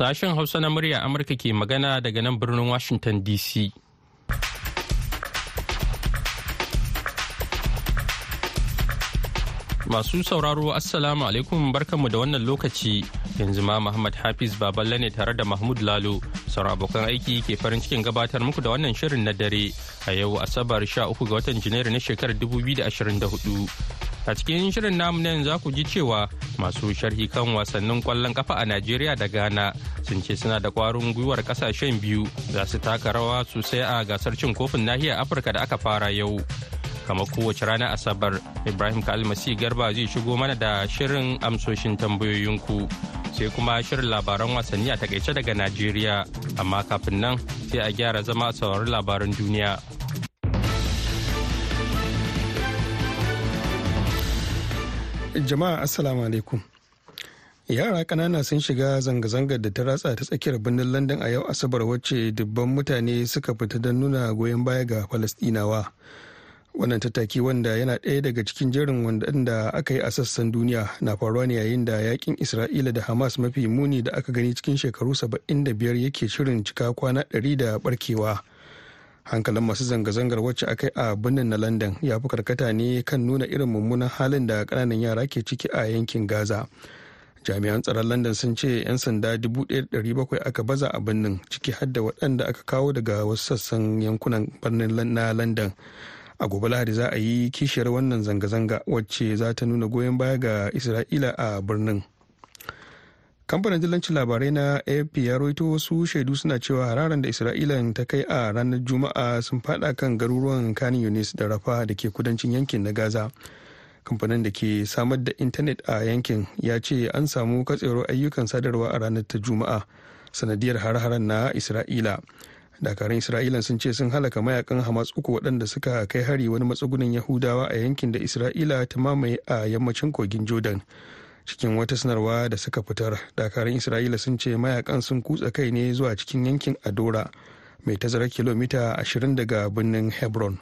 Sashen Hausa na murya Amurka ke magana daga nan birnin Washington DC. Masu sauraro Assalamu alaikum barkanmu da wannan lokaci yanzu ma Muhammad Hafiz Baballe ne tare da Mahmud Lalo sauran abokan aiki ke farin cikin gabatar muku da wannan shirin na dare a yau Asabar 13 ga watan Janairu na shekarar 2024. A cikin shirin namu nan za ku ji cewa masu sharhi kan wasannin ƙwallon kafa a Najeriya da Ghana sun ce suna da kwarin gwiwar ƙasashen biyu za su taka rawa sosai a gasar cin kofin nahiyar Afirka da aka fara yau. Kamar kowace ranar asabar. Ibrahim kalmasi garba zai shigo mana da shirin amsoshin tambayoyinku. Sai kuma shirin labaran wasanni a taƙaice daga najeriya. Amma kafin nan sai a gyara zama a labaran duniya. Jama'a assalamu alaikum. Yara kanana sun shiga zanga-zangar da ta ratsa ta tsakiyar birnin london a yau asabar wacce dubban mutane suka fita don nuna goyon baya ga falastinawa wannan tattaki wanda yana ɗaya daga cikin jerin wanda aka yi a sassan duniya na faruwa ne yayin da yaƙin isra'ila da hamas mafi muni da aka gani cikin shekaru 75 yake shirin cika kwana 100 da barkewa hankalin masu zanga-zangar wacce aka yi a birnin na london ya fi karkata ne kan nuna irin mummunan halin da ƙananan yara ke ciki a yankin gaza. Jami'an tsaron london sun ce 'yan sanda 1,700 aka baza a birnin ciki har da waɗanda aka kawo daga wasu sassan yankunan birnin na london. A gobe lahadi za a yi kishiyar wannan zanga-zanga wacce za ta nuna goyon baya ga isra'ila a birnin. Kamfanin dillancin labarai na afp ya roito wasu shaidu suna cewa hararan da isra'ila ta kai a ranar juma'a sun fada kan garuruwan kan yunis da rafa da ke kudancin yankin na gaza. Kamfanin da ke samar da intanet a yankin ya ce an samu katsewar ayyukan sadarwa a ranar ta juma'a sanadiyar har-haren na isra'ila. Dakarun isra'ila sun ce sun halaka mayaƙan hamas uku waɗanda suka kai hari wani matsugunin yahudawa a yankin da isra'ila ta mamaye a yammacin kogin jordan. Cikin wata sanarwa da suka fitar dakarun isra'ila sun ce mayaƙan sun kutsa kai ne zuwa cikin yankin adora mai tazarar kilomita 20 daga birnin hebron.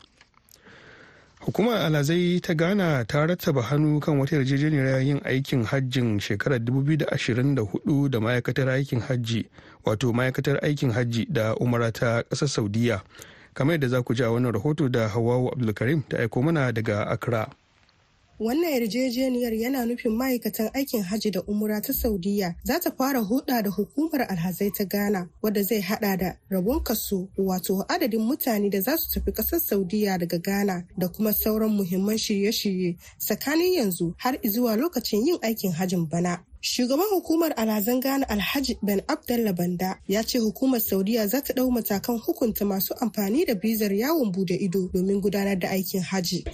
Hukumar alazai ta ghana ta rattaba hannu kan wata yarjejeniyar yin aikin hajjin shekarar 2024 da ma'aikatar aikin hajji wato ma'aikatar aikin hajji da umara ta ƙasar saudiya. Kamar yadda za ku ji a wannan rahoto da hawawu abdulkarim ta aiko mana daga accra. Wannan yarjejeniyar yana nufin ma'aikatan aikin hajji da umura ta Saudiya za ta fara huda da hukumar alhazai ta Ghana wadda zai hada da rabon kaso wato adadin mutane da za su tafi ƙasar Saudiya daga Ghana da kuma sauran muhimman shirye-shirye tsakanin yanzu har zuwa lokacin yin aikin hajjin bana. Shugaban hukumar alhazan Ghana Alhaji Ben Abdallah Banda ya ce hukumar Saudiya za ta ɗau matakan hukunta masu amfani da bizar yawon buɗe ido domin gudanar da aikin haji.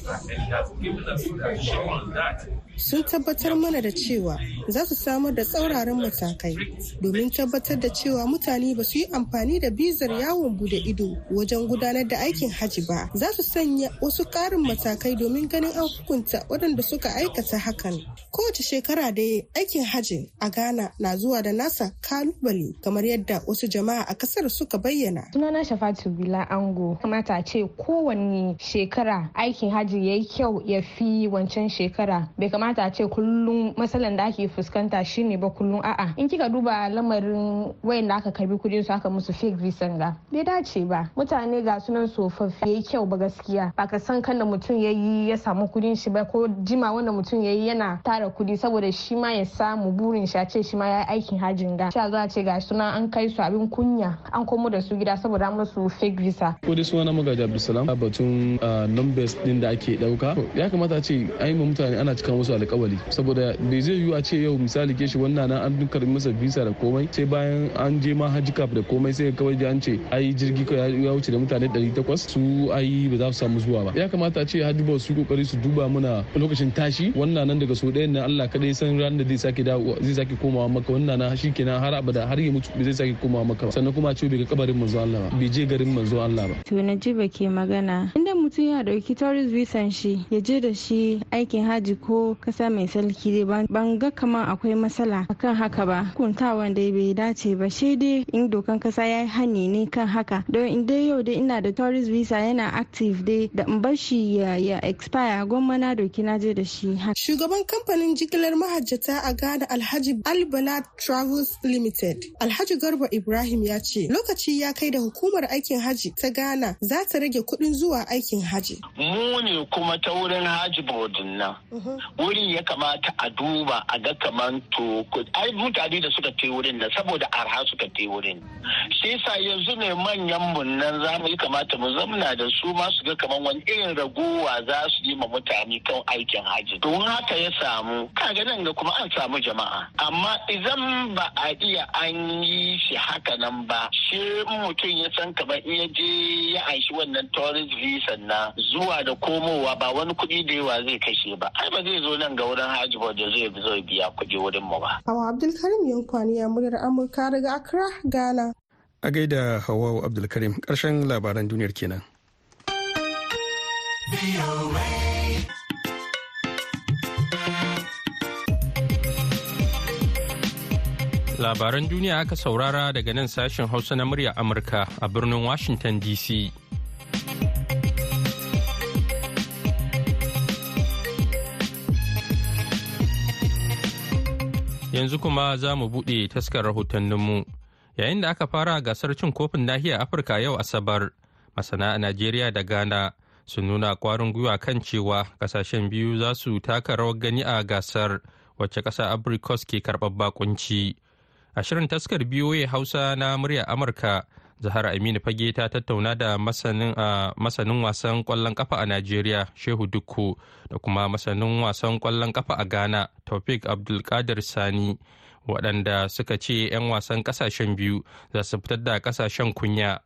Sun tabbatar mana da cewa za su samar da tsauraran matakai domin tabbatar da cewa mutane ba su yi amfani da bizar yawon buɗe ido wajen gudanar da aikin haji ba. Za su sanya wasu ƙarin matakai domin ganin an hukunta waɗanda suka aikata hakan. Kowace shekara da aikin hajji a Ghana na zuwa da nasa ƙalubale kamar yadda wasu jama'a a ƙasar suka bayyana. Sunana Shafatu Bila Ango kamata ce kowanne shekara aikin hajji ya yi kyau ya fi wancan shekara. Bai kamata ce kullum matsalan da ake fuskanta shine ba kullum a'a. In kika duba lamarin wayan da aka karɓi kuɗin su aka musu fake visa ga. Bai dace ba. Mutane ga sunan tsofaffi ya yi kyau ba gaskiya. Ba ka san kan da mutum ya yi ya samu kuɗin shi ba ko jima wanda mutum ya yi yana tara kuɗi saboda shi ma ya samu burin shi a ce shi ma ya aikin hajjin ga. Sha za a ce ga suna an kai su abin kunya an komo da su gida saboda musu fake visa. Ko dai suna magaji abdulsalam a batun numbers din da ake ɗauka ya kamata a ce an yi mutane ana cika musu alkawali saboda bai zai yiwu a ce yau misali ke shi wannan nan an dunkar masa visa da komai sai bayan an je ma hajji kaf da komai sai kawai da an ce ai jirgi ya wuce da mutane 800 su ai ba za su samu zuwa ba. Ya kamata a ce hajji su ƙoƙari su duba muna lokacin tashi wannan nan daga so ɗayan nan Allah kadai san ran da zai sake zai sake komawa maka. Wannan na shi kenan har abada har ya mutu zai sake komawa maka sannan kuma ce bai ga kabarin manzo Allah ba bai je garin manzo Allah ba. To na ji ba ke magana. Mutum ya ɗauki tourist visa shi ya je da shi aikin haji ko kasa mai sarki dai. Ban ga kaman akwai matsala akan haka ba. Kuntawan dai bai dace ba. Shi dai in dokan kasa ya yi hani ne kan haka. Don in dai yau dai ina da tourist visa yana active dai da in bar shi ya expire gwamma na doki na je da shi shugaban kamfanin jigilar mahajjata a Ghana Alhaji Albana Travels Limited. Alhaji Garba Ibrahim ya ce lokaci ya kai da hukumar aikin haji ta Ghana za ta rage kuɗin zuwa aikin haji. Mu ne kuma ta wurin haji bodin nan. Wurin ya kamata a duba a ga kaman to ai mutane da suka te wurin da saboda arha suka te wurin. Shi yasa yanzu ne manyan mun nan za mu yi kamata mu zamna da su ma su ga kaman wani irin ragowa za su yi ma mutane kan aikin haji. Don haka ya samu kaga nan ga kuma an samu jama'a. Amma idan ba a iya an yi shi haka nan ba shi mutum ya san kamar iya je ya aishi wannan tourist visa na zuwa da komowa ba wani kuɗi da yawa zai kashe ba ai ba zai zo nan ga wurin hajji ba da zai zo biya kuɗi wurin mu ba. Hawa Abdulkarim Yankwani ya muryar Amurka daga Accra, Ghana. A gaida Hawa Abdulkarim ƙarshen labaran duniyar kenan. Labaran duniya aka saurara daga nan sashen Hausa na murya Amurka a birnin Washington DC. Yanzu kuma za mu buɗe taskar rahotanninmu. Yayin da aka fara gasar cin kofin nahiyar Afirka yau Asabar, masana a Najeriya da Ghana sun nuna kwarin gwiwa kan cewa ƙasashen biyu za su taka rawar gani a gasar wacce ƙasa Abrikos ke karɓar bakunci. A shirin taskar BOA Hausa na murya Amurka, Zahara Aminu Fage ta tattauna da masanin wasan ƙwallon kafa a Najeriya, Shehu Dukku, da kuma masanin wasan ƙwallon kafa a Ghana, Taufik Abdulkadir Sani, waɗanda suka ce 'yan wasan ƙasashen biyu za su fitar da ƙasashen kunya.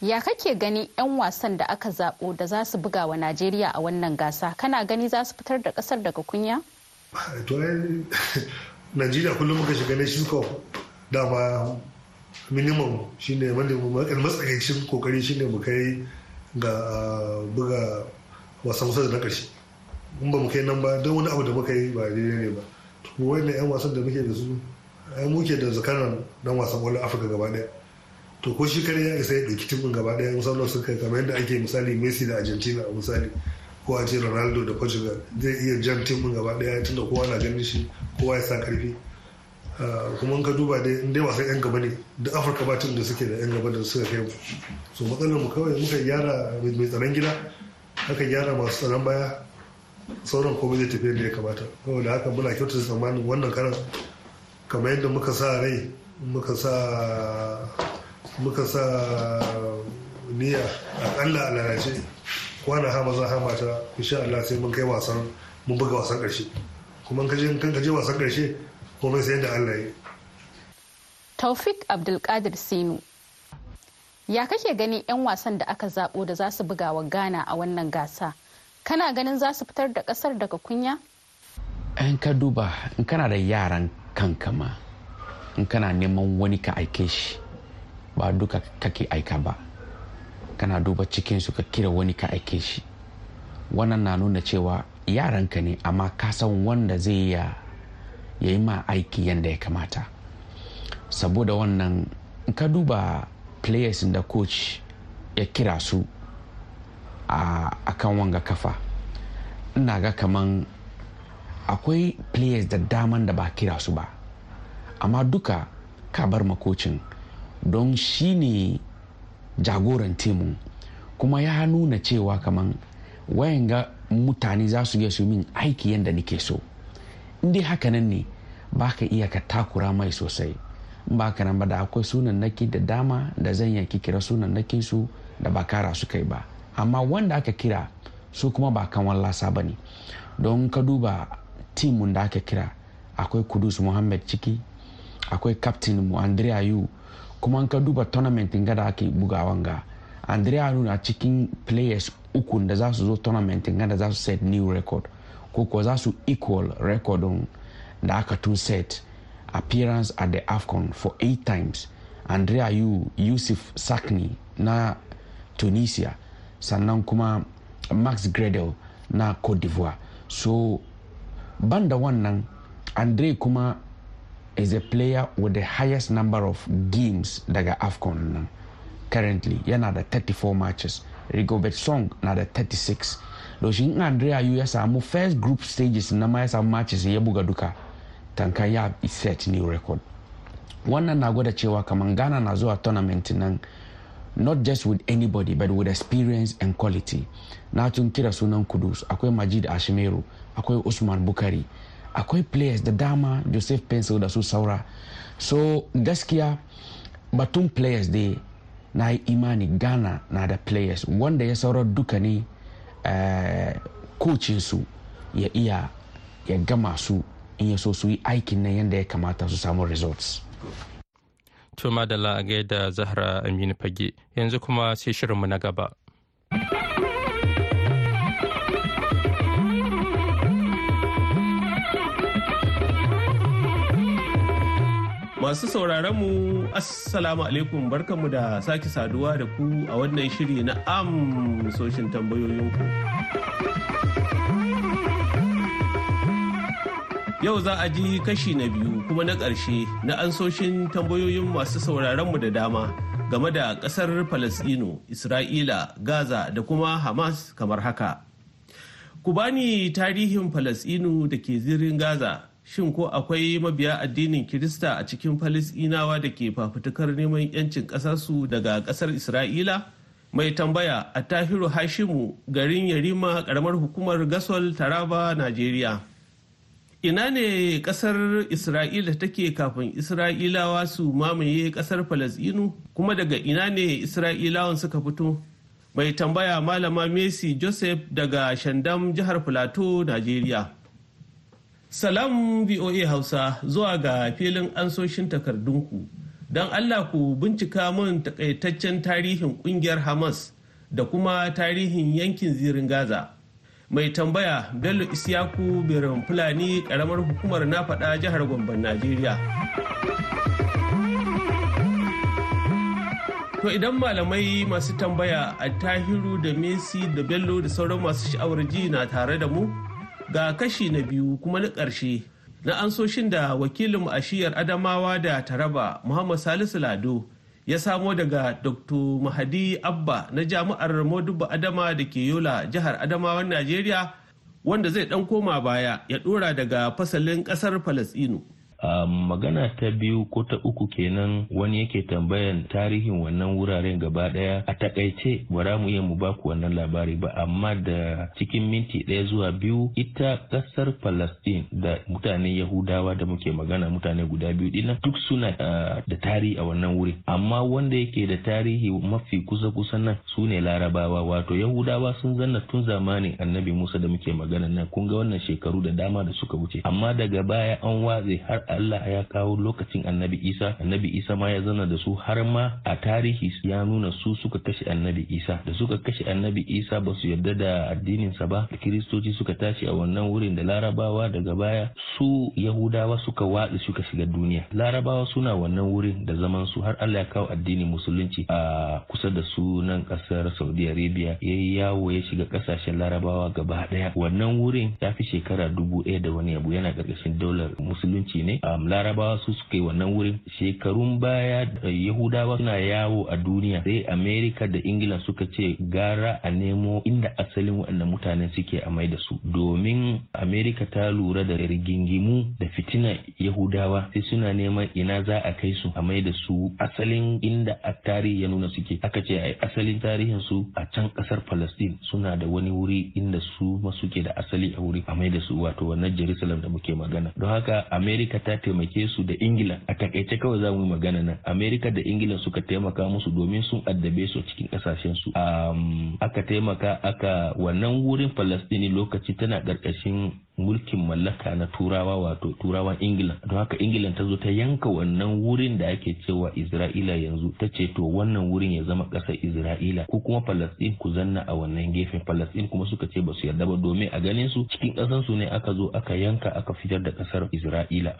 Ya kake gani 'yan wasan da aka zaɓo da za su buga wa Najeriya a wannan gasa? Kana gani za su fitar da ƙasar daga kunya? najeriya kullum muka shiga shuka dama minimum shine wanda matsakaicin ƙoƙari shine mu kai ga buga wasan kusa da na ƙarshe in ba mu kai nan ba don wani abu da muka yi ba daidai ne ba. To wani yan wasan da muke da su ai muke da zakaran dan wasan ƙwallon afirka gaba ɗaya to ko shi kare ya isa ya ɗauki timin gaba ɗaya musamman sun kai kamar yadda ake misali messi da argentina a misali ko a ce ronaldo da portugal zai iya jan timin gaba ɗaya tunda kowa na ganin shi kowa ya sa ƙarfi kuma ka duba dai in dai wasan yan gaba ne da afirka ba da suke da yan gaba da suka kai so matsalar mu kawai muka gyara mai tsaron gida aka gyara masu tsaron baya sauran komai zai tafi da ya kamata. Saboda haka muna kyautata tsammanin wannan karan kamar yadda muka sa rai muka sa muka sa niyya akalla a lalace kwana ha maza ha mata insha Allah sai mun kai wasan mun buga wasan ƙarshe kuma kan ka je wasan ƙarshe komai sai da Allah ya Taufik Abdulkadir Sinu. Ya kake gani 'yan wasan da aka zabo da za su buga wa Ghana a wannan gasa? Kana ganin za su fitar da ƙasar daga kunya? in ka duba in kana da yaran kanka ma in kana neman wani ka aike shi ba duka kake aika ba. Kana duba cikinsu ka kira wani ka aike shi. Wannan na nuna cewa yaranka ne amma ka san wanda zai ya yi ma aiki yadda ya kamata. Saboda wannan ka duba players da coach ya kira su a kan wanga kafa ina ga kaman akwai players da daman da ba kira su ba. Amma duka ka bar makocin don shi ne jagoran timu kuma ya nuna cewa kaman wayan ga mutane za su su min aiki yadda nake so. Dai haka nan ne ba ka iya ka takura mai sosai. Ba ka nan ba da akwai sunan naki da dama da zan yanki kira sunan nakin su da ba kara su kai ba. Amma wanda aka kira su kuma ba kan wallasa ba ne. Don ka duba timun da aka kira akwai kudus muhammad ciki akwai captain mu andrea yu. Kuma ka duba tournament ga da ake bugawan ga andrea yu na cikin players uku da za su zo tournament ga da za su set new record. Ko kuwa za su equal record da aka tun set appearance at the afcon for eight times. Andrea yu yusuf sakni na tunisia. Sannan kuma max gradel na cote d'ivoire. So banda wannan andre kuma is a player with the highest number of games daga afcon nan. Currently yana da 34 matches. Rigobert song na da 36 doshin andrea yu ya samu first group stages na ma ya matches ya buga duka. Tankan ya set new record. Wannan na gwada cewa kamar ghana na zuwa tournament nan not just with anybody but with experience and quality. Na tun kira sunan kudus akwai majid ashimeru akwai usman bukari akwai players da dama joseph pencil da su saura. So gaskiya batun players dai na yi imani ghana na da players. Wanda ya saurar duka ne uh, su ya iya ya gama su in ya so su yi aikin nan yadda ya kamata su samu results To madalla a gaida Zahra Aminu Fage yanzu kuma sai shirinmu na gaba. Masu sauraron mu Assalamu alaikum barkanmu da sake saduwa da ku a wannan shiri na amsoshin tambayoyinku. Yau za a ji kashi na biyu kuma na ƙarshe na ansoshin tambayoyin masu sauraronmu da dama game da ƙasar Falasɗinu, Isra'ila, Gaza da kuma Hamas kamar haka. Ku bani tarihin Falasɗinu da ke zirin Gaza, shin ko akwai mabiya addinin Kirista a cikin Falasɗinawa da ke fafutukar neman 'yancin ƙasarsu daga ƙasar Isra'ila? Mai tambaya a Tahiru Hashimu garin Yarima ƙaramar hukumar Gasol Taraba, Najeriya. Ina ne ƙasar isra'ila take kafin isra'ilawa su mamaye ƙasar falasinu kuma daga ina ne isra'ilawan suka fito? Mai tambaya malama messi joseph daga shandam jihar filato najeriya. Salam voa hausa zuwa ga filin ansoshin takardunku. Don allah ku bincika mun takaitaccen tarihin ƙungiyar hamas da kuma tarihin yankin zirin gaza. Mai tambaya bello isiyaku birin fulani karamar hukumar na faɗa jihar gomban najeriya. To idan malamai masu tambaya a tahiru da messi da bello da sauran masu sha'awar ji na tare da mu ga kashi na biyu kuma na ƙarshe. Na ansoshin da wakilin ashiyar adamawa da taraba muhammad salisu lado ya samo daga dr mahadi abba na jami'ar modubu adama da ke yola jihar adamawan najeriya wanda zai dan koma baya ya dora daga fasalin ƙasar falasinu magana ta biyu ko ta uku kenan wani yake tambayan tarihin wannan wuraren gaba ɗaya. A taƙaice ba mu iya mu baku wannan labari ba amma da cikin minti ɗaya zuwa biyu ita ƙasar palestine da mutanen yahudawa da muke magana mutane guda biyu ɗin nan duk suna da tarihi a wannan wuri. Amma wanda yake da tarihi mafi kusa kusa nan su ne larabawa. Wato yahudawa sun zanna tun zamanin annabi musa da muke magana nan. Kun ga wannan shekaru da dama da suka wuce. Amma daga baya an watse har Allah ya kawo lokacin annabi Isa annabi Isa ma ya zana da su har ma a tarihi ya nuna su suka kashe annabi Isa. Da suka kashe annabi Isa ba su yarda da addininsa ba kiristoci suka tashi a wannan wurin da larabawa daga baya su yahudawa suka watsi suka shiga duniya. Larabawa suna wannan wurin da zaman su har Allah ya kawo addinin musulunci a kusa da su nan ƙasar Saudi Arabia. Ya yi yawo ya shiga ƙasashen larabawa gaba ɗaya wannan wurin ya fi shekara dubu ɗaya da wani abu yana ƙarƙashin daular musulunci ne. Um, larabawa su suka yi wannan wurin. Shekarun baya yahudawa suna yawo a duniya. Sai amerika da ingila suka ce gara a nemo inda asalin waɗannan mutanen suke a mai da su. Domin amerika ta lura da rigingimu da fitina yahudawa sai suna neman ina za a kai su a mai da su asalin inda a tarihi ya nuna suke. Aka ce a asalin tarihin su a can ƙasar palestine suna da wani wuri inda su ma suke da asali a wuri a mai da su. Wato wannan jerusalem da muke magana. Don haka amerika ta taimake su da ingila. A taƙaice kawai za mu yi magana nan. Amerika da ingila suka taimaka musu domin sun addabe su cikin ƙasashen su aka taimaka aka wannan wurin falastini lokaci tana ƙarƙashin mulkin mallaka na turawa wato turawan ingila don haka ingila ta zo ta yanka wannan wurin da ake cewa isra'ila yanzu ta ce to wannan wurin ya zama ƙasar isra'ila ko kuma falastin ku zanna a wannan gefen. Falastin kuma suka ce ba su yarda ba domin a ganin su cikin ƙasar su ne aka zo aka yanka aka fitar da ƙasar isra'ila.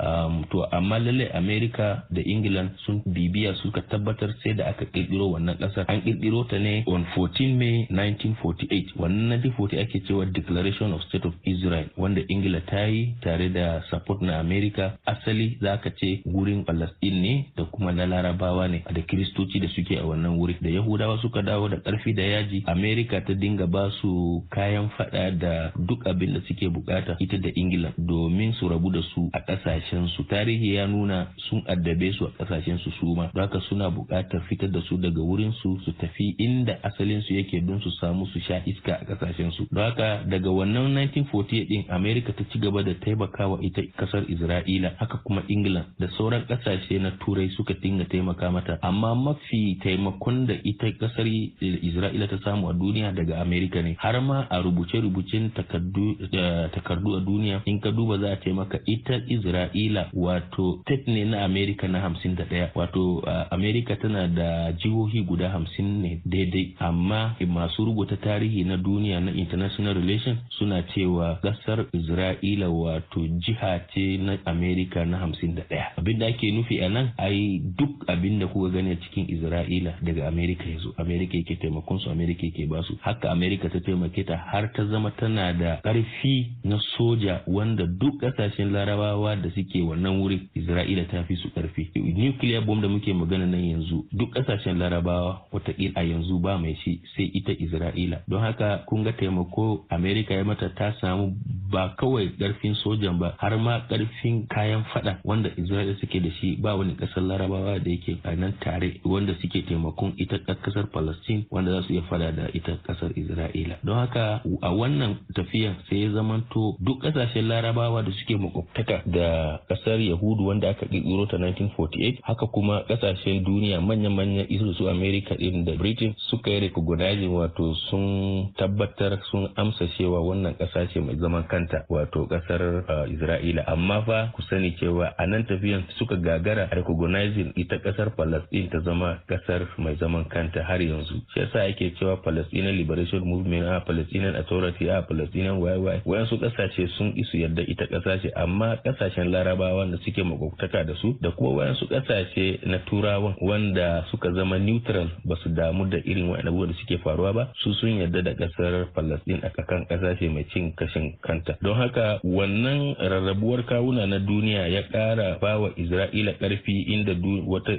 To amma lallai america da england sun bibiya suka tabbatar sai da aka kirkiro wannan ƙasar. An kirkiro ta ne on 14 may 1948 wannan 1940 ake cewa declaration of state of israel wanda ingila ta yi tare da support na america. Asali za ka ce wurin palestine ne da kuma na larabawa ne da kiristoci da suke a wannan wuri. Da yahudawa suka dawo da ƙarfi da yaji america ta dinga ba su kayan fada da duk abin da suke buƙata ita da ingila domin su rabu da su a ƙasashen su tarihi ya nuna sun addabe su a ƙasashen su su ma haka suna buƙatar fitar da su daga wurin su su tafi inda asalin su yake don su samu su sha iska a ƙasashen su haka daga wannan 1948 din america ta ci gaba da taimakawa ita ƙasar isra'ila haka kuma ingila da sauran ƙasashe na turai suka dinga taimaka mata. Amma mafi taimakon da ita ƙasar isra'ila ta samu a duniya daga america ne. Har ma a rubuce-rubucen takardu a duniya in ka duba za a taimaka ita isra'ila wato tek ne na america na hamsin da ɗaya. Wato america tana da jihohi guda hamsin ne daidai. Amma masu rubuta tarihi na duniya na international relation suna cewa ƙasar isra'ila wato jiha ce na america na hamsin da ɗaya. Abin da ake nufi a nan ai duk abin da kuka gani a cikin isra'ila daga america ya zo. America yake taimakon su america yake ba su haka america ta taimake ta har ta zama tana da ƙarfi na soja wanda duk ƙasashen larabawa da suke wannan wurin isra'ila ta fi su ƙarfi. Nuclear bomb da muke magana nan yanzu duk ƙasashen larabawa wataƙila a yanzu ba mai shi sai ita isra'ila. Don haka kun ga taimako america ya mata ta samu ba kawai ƙarfin sojan ba har ma ƙarfin kayan fada wanda isra'ila suke da shi. Ba wani ƙasar larabawa da yake a nan tare wanda suke taimakon ita ƙasar palestine wanda za su iya fada da ita ƙasar isra'ila. Don haka a wannan tafiyan sai ya zamanto duk ƙasashen larabawa da suke makwabtaka da ƙasar yahudu wanda aka ƙirƙiro ta 1948 haka kuma ƙasashen duniya manya-manya isu su america din da britain suka yi recognizing wato sun tabbatar sun amsa cewa wannan ƙasa ce mai zaman kanta. Wato ƙasar isra'ila. Amma fa ku sani cewa a nan tafiyan suka gagara recognizing ita ƙasar palestine ta zama ƙasar mai zaman kanta har yanzu. Shi yasa ake cewa palestinian liberation movement a palestinian authority a palestinian yy wayansu ƙasashe sun isu yadda ita ƙasa ce. Amma ƙasashen larabawa da suke makwabtaka da su da kuma wayansu ƙasashe na turawan wanda suka zama neutral ba su damu da irin wa'in abubuwan da suke faruwa ba su sun yarda da ƙasar palestine a kan ƙasashe mai cin kashin kanta. Don haka wannan rarrabuwar kawuna na duniya ya ƙara ba wa isra'ila ƙarfi inda wata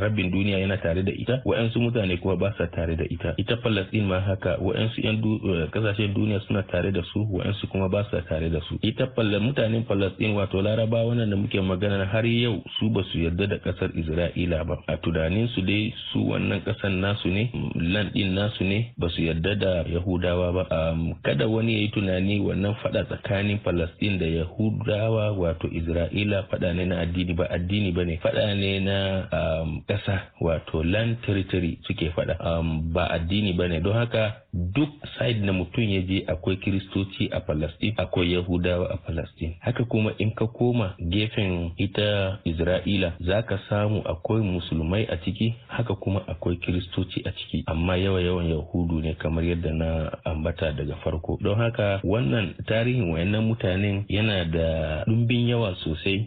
rabin duniya yana tare da ita wa'yansu mutane kuma ba sa tare da ita. Ita palestine ma haka wa'yansu 'yan ƙasashen duniya suna tare da su wa'yansu kuma ba sa tare da su. Ita mutanen palestine wato larabawa da muke magana har yau su ba su yarda da ƙasar isra'ila ba. A tunanin su dai su wannan ƙasan nasu ne land din nasu ne ba su yarda da yahudawa ba. Kada wani ya yi tunani wannan fada tsakanin palestine da yahudawa wato isra'ila fada ne na addini ba addini ba ne fada ne na ƙasa wato land territory suke fada ba addini ba ne. Don haka duk side na mutum ya je akwai kiristoci a palestine akwai yahudawa a palestine. Haka kuma in ka koma gefen ita isra'ila za ka samu akwai musulmai a ciki haka kuma akwai kiristoci a ciki. Amma yawa yawan yahudu ne kamar yadda na ambata daga farko. Don haka wannan tarihin wayannan mutanen yana da ɗumbin yawa sosai.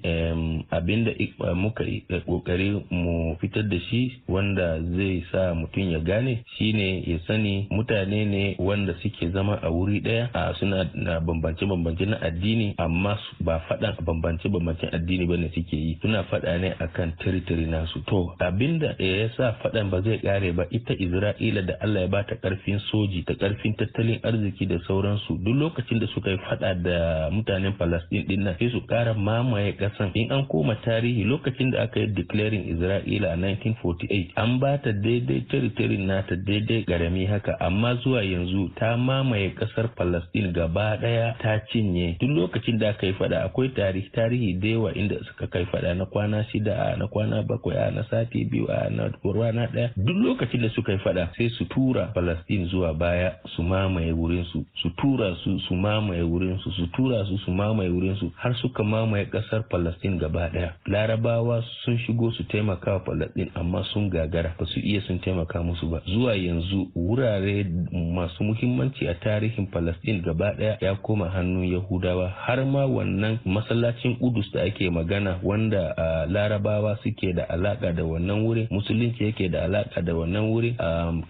Abinda muka ƙoƙari mu fitar da shi wanda zai sa mutum ya gane shine ya sani mutane ne wanda suke zama a wuri ɗaya a suna na bambance-bambance na addini amma ba faɗan bambance-bambancen addini ba ne suke yi. Suna faɗa ne akan teritori nasu. To abin da ya sa faɗan ba zai ƙare ba ita isra'ila da allah ya bata ƙarfin soji da ƙarfin tattalin arziki da sauransu duk lokacin da suka yi faɗa da mutanen palestine ɗin nan sai su ƙara mamaye ƙasan. In an koma tarihi lokacin da aka yi declaring isra'ila a 1948 an ba ta daidai teritori nata daidai garami haka amma zuwa yanzu ta mamaye ƙasar palestine gaba ɗaya ta cinye. Duk lokacin da aka yi faɗa akwai tarihi tarihi da yawa inda suka kai faɗa na kwana shida a na kwana bakwai a na sati biyu a na rana ɗaya duk lokacin da suka yi faɗa sai su tura Palestine zuwa baya su mamaye wurin su su tura su su mamaye wurin su su tura su su mamaye wurin su har suka mamaye ƙasar Palestine gaba ɗaya larabawa sun shigo su taimaka wa Palestine amma sun gagara. Ba su iya sun taimaka musu ba. Zuwa yanzu wurare masu muhimmanci a tarihin Palestine gaba ɗaya ya koma hannun Yahudawa. Har ma wannan masallacin Udus da ake magana wanda uh, larabawa suke da alaka da wannan wuri musulunci yake da alaka da wannan wuri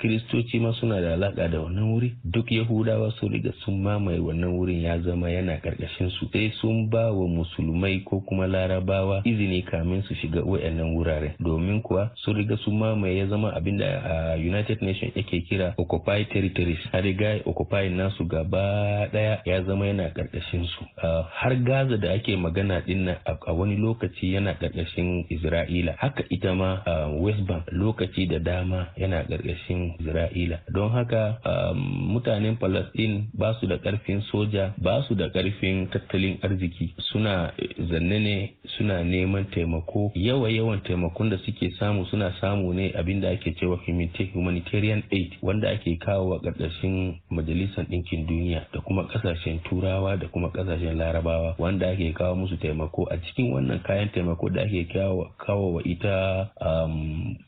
kiristoci ma suna da alaka da wannan wuri. Duk yahudawa su riga sun mamaye wannan wurin ya zama yana ƙarƙashin su. Sai sun ba wa musulmai ko kuma larabawa izini kamin su shiga wayannan wurare domin kuwa sun riga sun mamaye ya zama abin da a united nations yake kira occupied territories har riga occupy nasu gaba ɗaya ya zama yana ƙarƙashin su har gaza da ake magana din a wani lokaci yana ƙarƙashin isra'ila. Haka ita ma west bank lokaci da dama yana ƙarƙashin isra'ila. Don haka mutanen palestine ba su da ƙarfin soja ba su da ƙarfin tattalin arziki. Suna zanne ne suna neman taimako. Yawa yawan taimakon da suke samu suna samu ne abin da ake cewa humanitarian aid wanda ake kawo ƙarƙashin majalisar ɗinkin duniya da kuma ƙasashen turawa da kuma ƙasashen larabawa wanda ake kawo musu taimako. A cikin wannan kayan taimako da ake kawo wa ita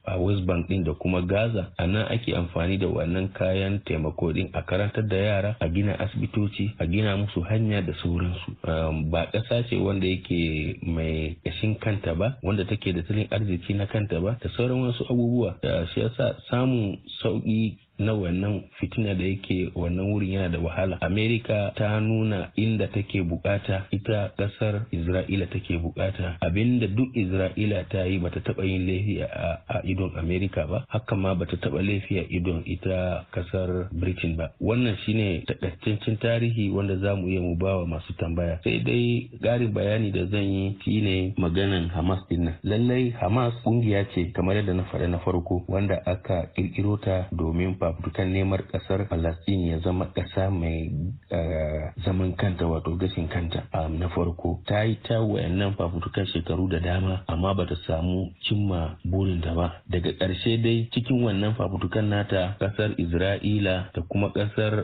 a west bank ɗin da kuma gaza a nan ake amfani da wannan kayan taimako ɗin a karantar da yara a gina asibitoci a gina musu hanya da sauransu. Ba ƙasa ce wanda yake mai ƙashin kanta ba wanda take da tattalin arziki na kanta ba da sauran wasu abubuwa. Da shi yasa samun sauƙi na wannan fitina da yake wannan wurin yana da wahala. Amerika ta nuna inda take buƙata ita ƙasar isra'ila take buƙata. Abinda duk isra'ila ta yi bata taba yin laifi a idon amerika ba haka ma bata taba laifi a idon ita ƙasar britain ba. Wannan shine takaitaccen tarihi wanda za mu iya mu bawa masu tambaya. Sai dai ƙarin bayani da zan yi shine maganan hamas din lallai hamas ƙungiya ce kamar yadda na faɗa na farko wanda aka kirkiro ta domin fafutukan neman ƙasar Palestine ya zama kasa mai zaman kanta wato gashin kanta. Na farko ta yi ta wayannan fafutukan shekaru da dama amma bata samu cimma burinta ba. Daga ƙarshe dai cikin wannan fafutukan nata ƙasar Isra'ila da kuma ƙasar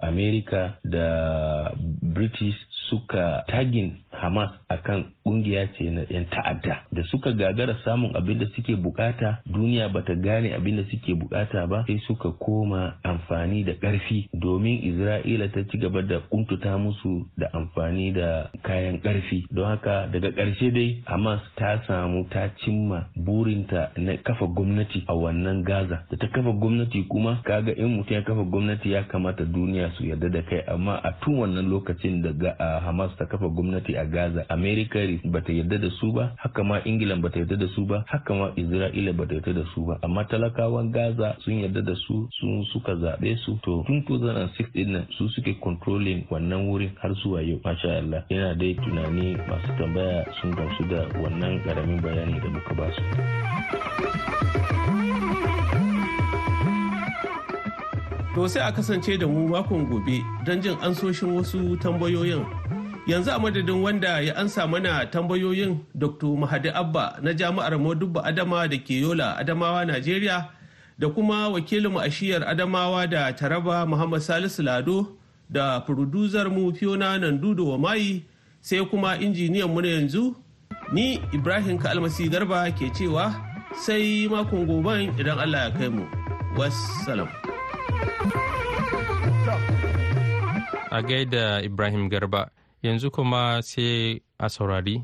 Amerika da British suka tagin Hamas akan ƙungiya ce na 'yan ta'adda. Da suka gagara samun abin da suke buƙata duniya bata gane abin da suke buƙata ba sai suka koma amfani da ƙarfi domin Isra'ila ta ci gaba da kuntuta musu da amfani da kayan ƙarfi. Don haka daga ƙarshe dai Hamas ta samu ta cimma burinta na kafa gwamnati a wannan Gaza. Da ta kafa gwamnati kuma kaga in mutum ya kafa gwamnati ya kamata duniya su yarda da kai. Amma a tun wannan lokacin da Hamas ta kafa gwamnati a Gaza America bata yarda da su ba haka ma Ingila bata yarda da su ba haka ma Isra'ila bata yarda da su ba. Amma talakawan Gaza sun yarda da su sun suka zaɓe su. To tun 2006 ɗin nan su suke controlling wannan wurin har zuwa yau masha Allah. Yana dai tunani masu tambaya sun gamsu da wannan ƙaramin bayani da muka ba su. To sai a kasance da mu makon gobe don jin ansoshin wasu tambayoyin. Yanzu a madadin wanda ya ansa mana tambayoyin dr mahadi abba na jami'ar modubba adama da ke yola adamawa najeriya da kuma wakilinmu a shiyar adamawa da taraba muhammad salisu lado da furduzar mu fiona nandudo wa mayi sai kuma injiniyan mu na yanzu ni ibrahim kalmasi garba ke cewa sai makon goban idan allah ya kai mu. Wassalam. A gaida ibrahim garba. Yanzu kuma sai a saurari.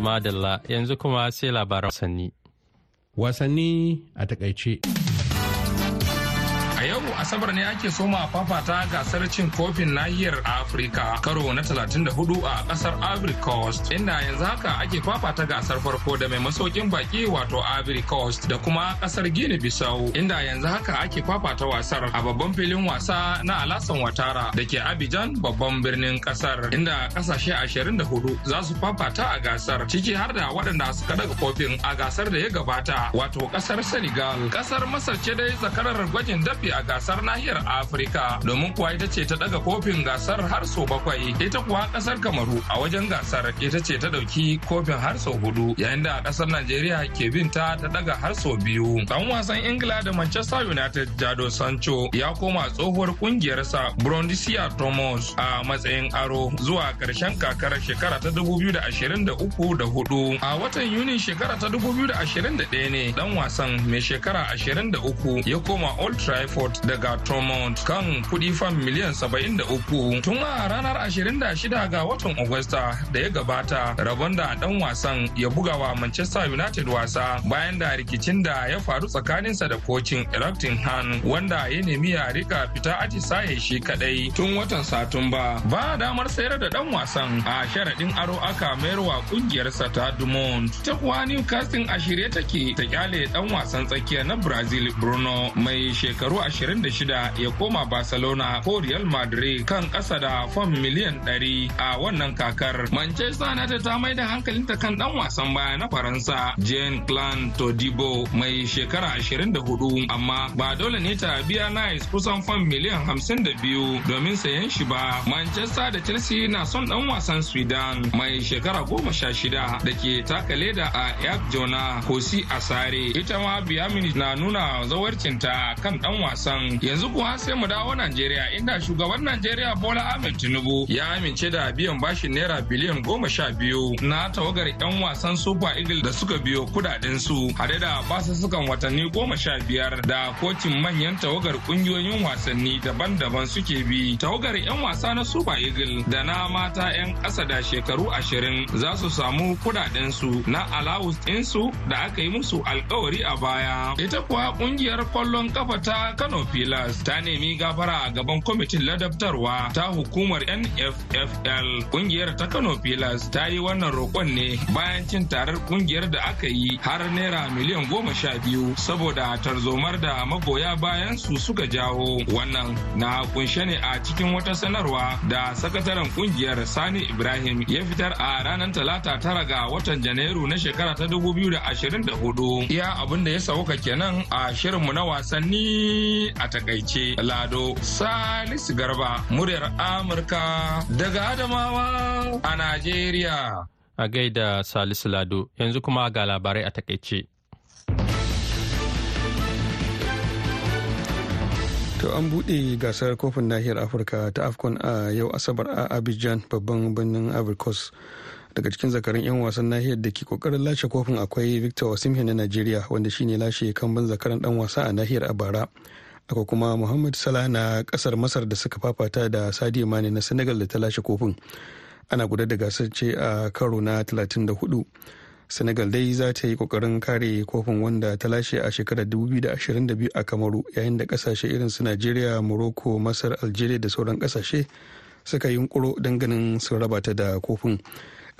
Madalla yanzu kuma sai labaran wasanni. Wasanni a taƙaice. Asabar ne ake soma fafata gasar cin kofin nahiyar Afirka. Karo na 34 a ƙasar Ivory Coast inda yanzu haka ake fafata gasar farko da mai masaukin baki wato Ivory Coast da kuma ƙasar Guinea Bissau inda yanzu haka ake fafata wasar a babban filin wasa na Alasan Watara da ke Abidjan babban birnin ƙasar inda ƙasashe 24 za su fafata a gasar ciki har da waɗanda suka daga kofin a gasar da ya gabata wato ƙasar Senegal. Kasar Masar ce dai zakarar gwajin dafi a gasar nahiyar Afirka. Domin kuwa ita ce ta daga kofin gasar har sau bakwai. Ita kuwa ƙasar Kamaru a wajen gasar ita ce ta ɗauki kofin har sau huɗu. Yayin da ƙasar Najeriya ke bin ta ta daga har sau biyu. Dan wasan Ingila da Manchester United Jado Sancho ya koma tsohuwar kungiyarsa Brondisia Thomas a matsayin aro zuwa ƙarshen kakar shekara ta 2023 da huɗu. A watan Yuni shekara ta 2021 ne dan wasan mai shekara 23 ya koma Old Trafford daga Tromont kan kuɗi fam miliyan 73 tun a ranar 26 ga watan Agusta da ya gabata rabon da dan wasan ya buga wa Manchester United wasa bayan da rikicin da ya faru tsakaninsa da kocin Erecting Han wanda ya nemi ya riƙa fita atisaye shi kadai tun watan Satumba. Ba damar sayar da dan wasan a sharaɗin aro aka mayar wa kungiyarsa ta Dumont. Ta kuwa Newcastle a shirye take ta ƙyale dan wasan tsakiya na Brazil Bruno mai shekaru 26 ya koma Barcelona ko Real Madrid kan ƙasa da fam miliyan 100 a wannan kakar. Manchester United ta mai da hankalinta kan dan wasan baya na Faransa Jean Clan Todibo mai shekara 24 amma ba dole ne ta biya Nice kusan fam miliyan 52 domin sayen shi ba. Manchester da Chelsea na son dan wasan Sweden mai shekara 16 da ke taka leda a Yak Jona Kosi Asare. Ita ma Biyamin na nuna zawarcinta kan dan wasan yanzu kuwa sai mu dawo Najeriya inda shugaban Najeriya Bola Ahmed Tinubu ya amince da biyan bashin naira biliyan goma sha biyu na tawagar 'yan wasan Super Eagle da suka biyo kuɗaɗen su hade da basussukan watanni goma sha biyar da kocin manyan tawagar ƙungiyoyin wasanni daban-daban suke bi. Tawagar 'yan wasa na Super Eagle da na mata 'yan ƙasa da shekaru ashirin za su samu kuɗaɗen su na alawus ɗinsu da aka yi musu alkawari a baya. Ita kuwa ƙungiyar ƙwallon kafa ta Kano Pilas ta nemi gafara a gaban kwamitin ladabtarwa ta hukumar NFFL. Kungiyar ta Kano Pilas ta yi wannan roƙon ne bayan cin tarar ƙungiyar da aka yi har naira miliyan goma sha biyu saboda tarzomar da magoya bayan su suka jawo. Wannan na kunshe ne a cikin wata sanarwa da sakataren ƙungiyar Sani Ibrahim ya fitar a ranar talata tara ga watan Janairu na shekara ta 2024. Iya abin da ya sauka kenan a shirinmu na wasanni a taƙaice. Lado Salisu Garba, muryar Amurka daga Adamawa a Najeriya. A gaida Salisu Lado, yanzu kuma ga labarai a taƙaice. To an buɗe gasar kofin nahiyar Afirka ta Afcon a yau Asabar a Abidjan babban birnin Ivory Coast. daga cikin zakarin 'yan wasan nahiyar da ke ƙoƙarin lashe kofin akwai victor osimhen na nigeria wanda shine lashe kamban zakaran dan wasa a nahiyar a bara akwai kuma muhammad salah na ƙasar masar da suka fafata da sadio mane na senegal da ta lashe kofin. Ana guda da gasar ce a karo na 34 senegal dai za ta yi ƙoƙarin kare kofin wanda ta lashe a shekarar 2022 a kamaru yayin da ƙasashe irin su nigeria morocco masar algeria da sauran ƙasashe suka yi yunkuro don ganin sun raba ta da kofin.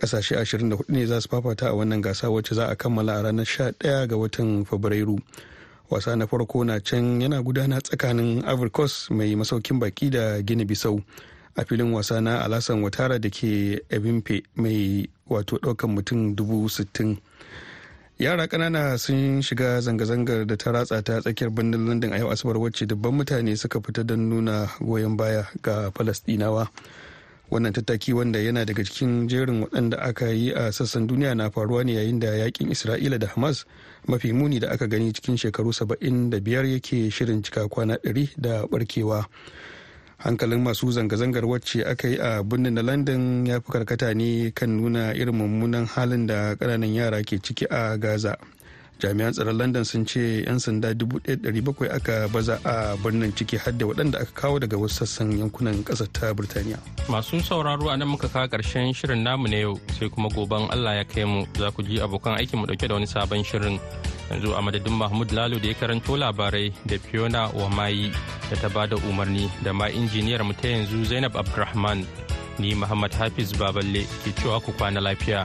Kasashe 24 ne za su fafata a wannan gasa wacce za a kammala a ranar 11 ga watan fabrairu. Wasa na farko na can yana gudana tsakanin coast mai masaukin baki da gini bisau a filin wasa na alasan watara da ke ebimpe mai wato ɗaukan mutum dubu sittin. Yara kanana sun shiga zanga-zangar da ta ratsa ta tsakiyar birnin london a yau asabar wacce dubban mutane suka fita don nuna goyon baya ga falastinawa wannan tattaki wanda yana daga cikin jerin waɗanda aka yi a sassan duniya na faruwa ne yayin da yaƙin isra'ila da hamas mafi muni da aka gani cikin shekaru 75 yake shirin cika kwana 100 da barkewa hankalin masu zanga-zangar wacce aka yi a birnin na london ya fi karkata ne kan nuna irin mummunan halin da ƙananan yara ke ciki a gaza. Jami'an tsaron london sun ce 'yan sanda 1,700 aka baza a birnin ciki har da waɗanda aka kawo daga wasu sassan yankunan ƙasar ta birtaniya. Masu sauraro a nan muka kawo ƙarshen shirin namu na yau sai kuma goben allah ya kai mu za ku ji abokan aikin mu ɗauke da wani sabon shirin. Yanzu a madadin mahmud lalo da ya karanto labarai da fiona wamayi da ta ba da umarni da ma injiniyar mu ta yanzu zainab abdulrahman ni muhammad hafiz baballe ke cewa ku kwana lafiya.